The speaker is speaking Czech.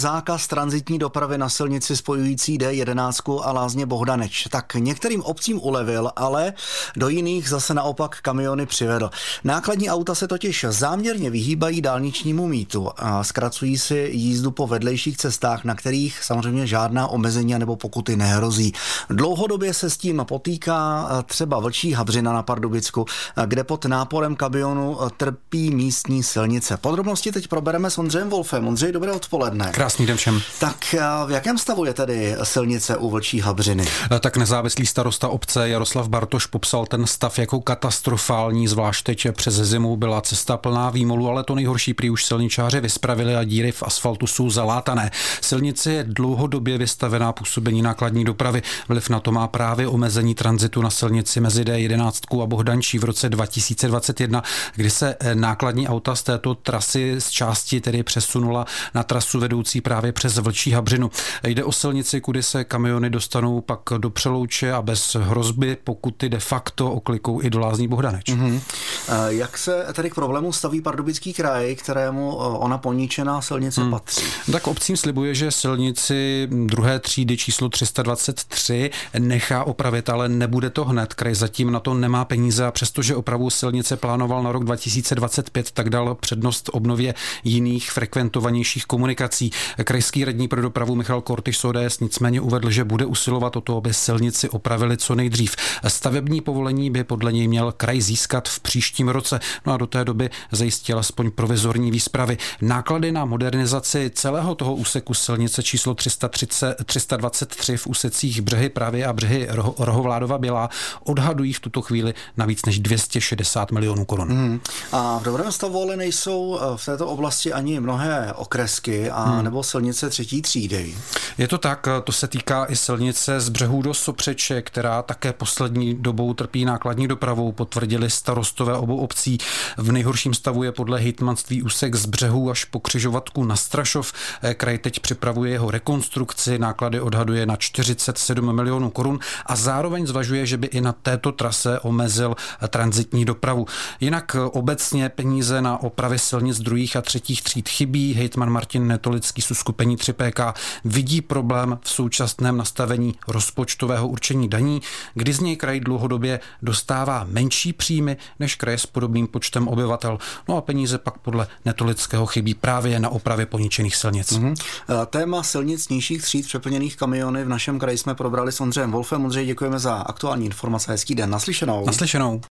Zákaz transitní dopravy na silnici spojující D11 a Lázně Bohdaneč. Tak některým obcím ulevil, ale do jiných zase naopak kamiony přivedl. Nákladní auta se totiž záměrně vyhýbají dálničnímu mítu a zkracují si jízdu po vedlejších cestách, na kterých samozřejmě žádná omezení nebo pokuty nehrozí. Dlouhodobě se s tím potýká třeba Vlčí Habřina na Pardubicku, kde pod náporem kamionu trpí místní silnice. Podrobnosti teď probereme s Ondřejem Wolfem. Ondřej, dobré odpoledne. Krásný den všem. Tak eh, v jakém stavu je tedy silnice u Vlčí Habřiny? Eh, tak nezávislý starosta obce Jaroslav Bartoš popsal ten stav jako katastrofální, zvlášť teď přes zimu byla cesta plná výmolu, ale to nejhorší prý už silničáři vyspravili a díry v asfaltu jsou zalátané. Silnice je dlouhodobě vystavená působení nákladní dopravy. Vliv na to má právě omezení tranzitu na silnici mezi D11 a Bohdančí v roce 2021, kdy se eh, nákladní auta z této trasy z části tedy přesunula na trasu vedoucí vedoucí právě přes Vlčí Habřinu. Jde o silnici, kudy se kamiony dostanou pak do Přelouče a bez hrozby pokuty de facto oklikou i do Lázní Bohdaneč. Mm-hmm. Jak se tedy k problému staví Pardubický kraj, kterému e, ona poníčená silnice hmm. patří? Tak obcím slibuje, že silnici druhé třídy číslo 323 nechá opravit, ale nebude to hned. Kraj zatím na to nemá peníze a přestože opravu silnice plánoval na rok 2025, tak dal přednost obnově jiných frekventovanějších komunikací. Krajský radní pro dopravu Michal Kortyš ODS nicméně uvedl, že bude usilovat o to, aby silnici opravili co nejdřív. Stavební povolení by podle něj měl kraj získat v příštím roce, no a do té doby zajistil aspoň provizorní výspravy. Náklady na modernizaci celého toho úseku silnice číslo 330, 323 v úsecích Břehy právě a Břehy Rohovládova Bělá odhadují v tuto chvíli na víc než 260 milionů korun. Hmm. A v dobrém stavu ale nejsou eh, v této oblasti ani mnohé okresky a hmm nebo silnice třetí třídy. Je to tak, to se týká i silnice z břehů do Sopřeče, která také poslední dobou trpí nákladní dopravou, potvrdili starostové obou obcí. V nejhorším stavu je podle hejtmanství úsek z břehů až po křižovatku na Strašov. Eh, kraj teď připravuje jeho rekonstrukci, náklady odhaduje na 47 milionů korun a zároveň zvažuje, že by i na této trase omezil transitní dopravu. Jinak eh, obecně peníze na opravy silnic druhých a třetích tříd chybí. Hejtman Martin Netolický Český skupení 3PK vidí problém v současném nastavení rozpočtového určení daní, kdy z něj kraj dlouhodobě dostává menší příjmy než kraj s podobným počtem obyvatel. No a peníze pak podle Netolického chybí právě na opravě poničených silnic. Mm-hmm. Téma silnic nižších tříd přeplněných kamiony v našem kraji jsme probrali s Ondřejem Wolfem. Ondřej, děkujeme za aktuální informace. Hezký den. Naslyšenou. Naslyšenou.